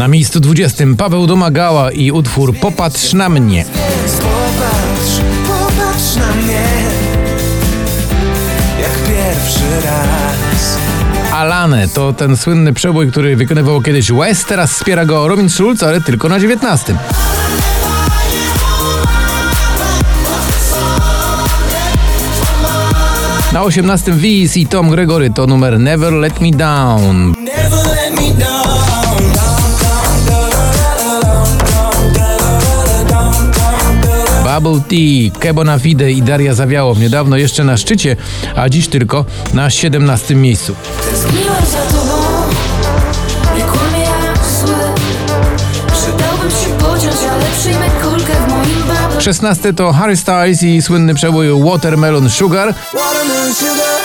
Na miejscu 20 Paweł Domagała i utwór Popatrz na mnie. Popatrz, popatrz na mnie Jak pierwszy raz Alane to ten słynny przebój, który wykonywał kiedyś West, teraz wspiera go Robin Schulz, ale tylko na 19. Na 18 Wiz i Tom Gregory to numer Never Let Me Down. Bubble Tea, Kebona Fide i Daria Zawiało niedawno jeszcze na szczycie, a dziś tylko na 17 miejscu. Tęskniłem za tobą Nie kłamie jak zły Przydałbym się pociąć, ale przyjmę kulkę w moim bubble 16 to Harry Styles i słynny przebój Watermelon Sugar. Watermelon sugar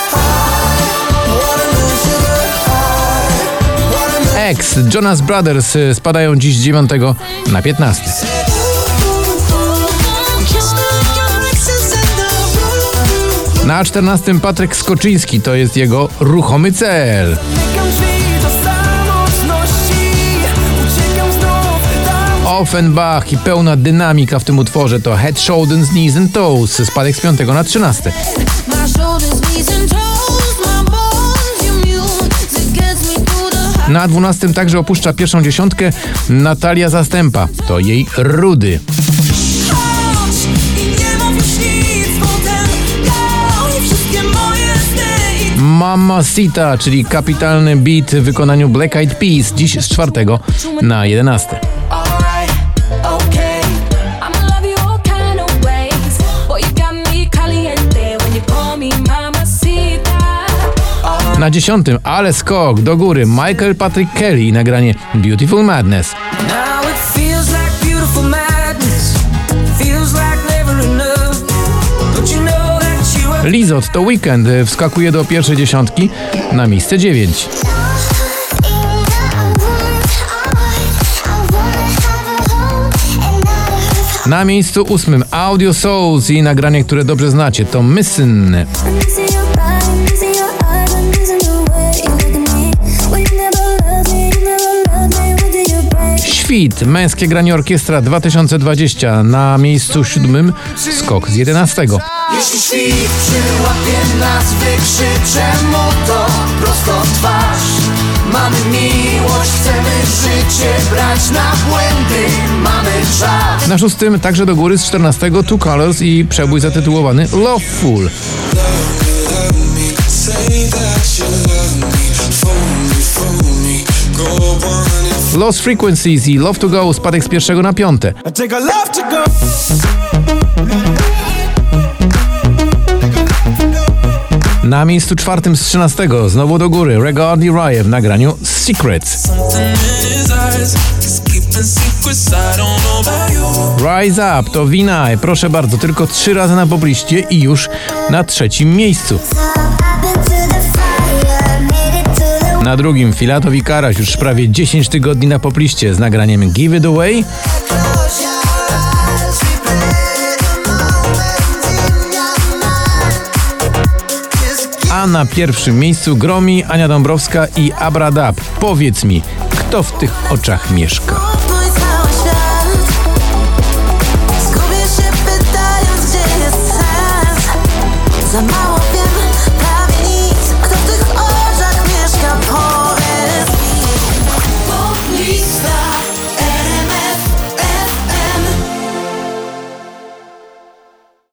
X, Jonas Brothers y, spadają dziś z 9 na 15. Na 14 Patryk Skoczyński to jest jego ruchomy cel. Offenbach i pełna dynamika w tym utworze to Head, Shoulders, Knees and Toes, spadek z 5 na 13. My shoulders, knees and toes My bones immune It gets me through the high Na 12 także opuszcza pierwszą dziesiątkę Natalia Zastępa, to jej Rudy. Mamacita, czyli kapitalny beat w wykonaniu Black Eyed Peas, dziś z 4 na 11. Alright, okay I'ma love you all kind of ways Boy, you got me caliente When you call me mamacita Na 10, ale skok do góry Michael Patrick Kelly i nagranie Beautiful Madness. Lizot to weekend y, wskakuje do pierwszej dziesiątki na miejsce 9. Na miejscu ósmym Audio Souls i nagranie, które dobrze znacie, to Missing. Świt, męskie granie orkiestra 2020 na miejscu siódmym, skok z 11. Jeśli świt przyłapie nas, wykrzyczę mu to. Prosto twarz. Mamy miłość, chcemy życie brać na błędy. Mamy żal. Na szóstym także do góry z 14 Two Colors i przebój zatytułowany Loveful. Lost Frequencies i Love to Go spadek z pierwszego na piąte. Na miejscu czwartym z 13 znowu do góry Regard Rye w nagraniu Secrets. Rise Up to Vinay, proszę bardzo, tylko trzy razy na pobliście i już na trzecim miejscu. Na drugim Filatowi Karaś już prawie 10 tygodni na popliście z nagraniem Give It Away. A na pierwszym miejscu Gromi, Ania Dąbrowska i Abradab. Powiedz mi, kto w tych oczach mieszka?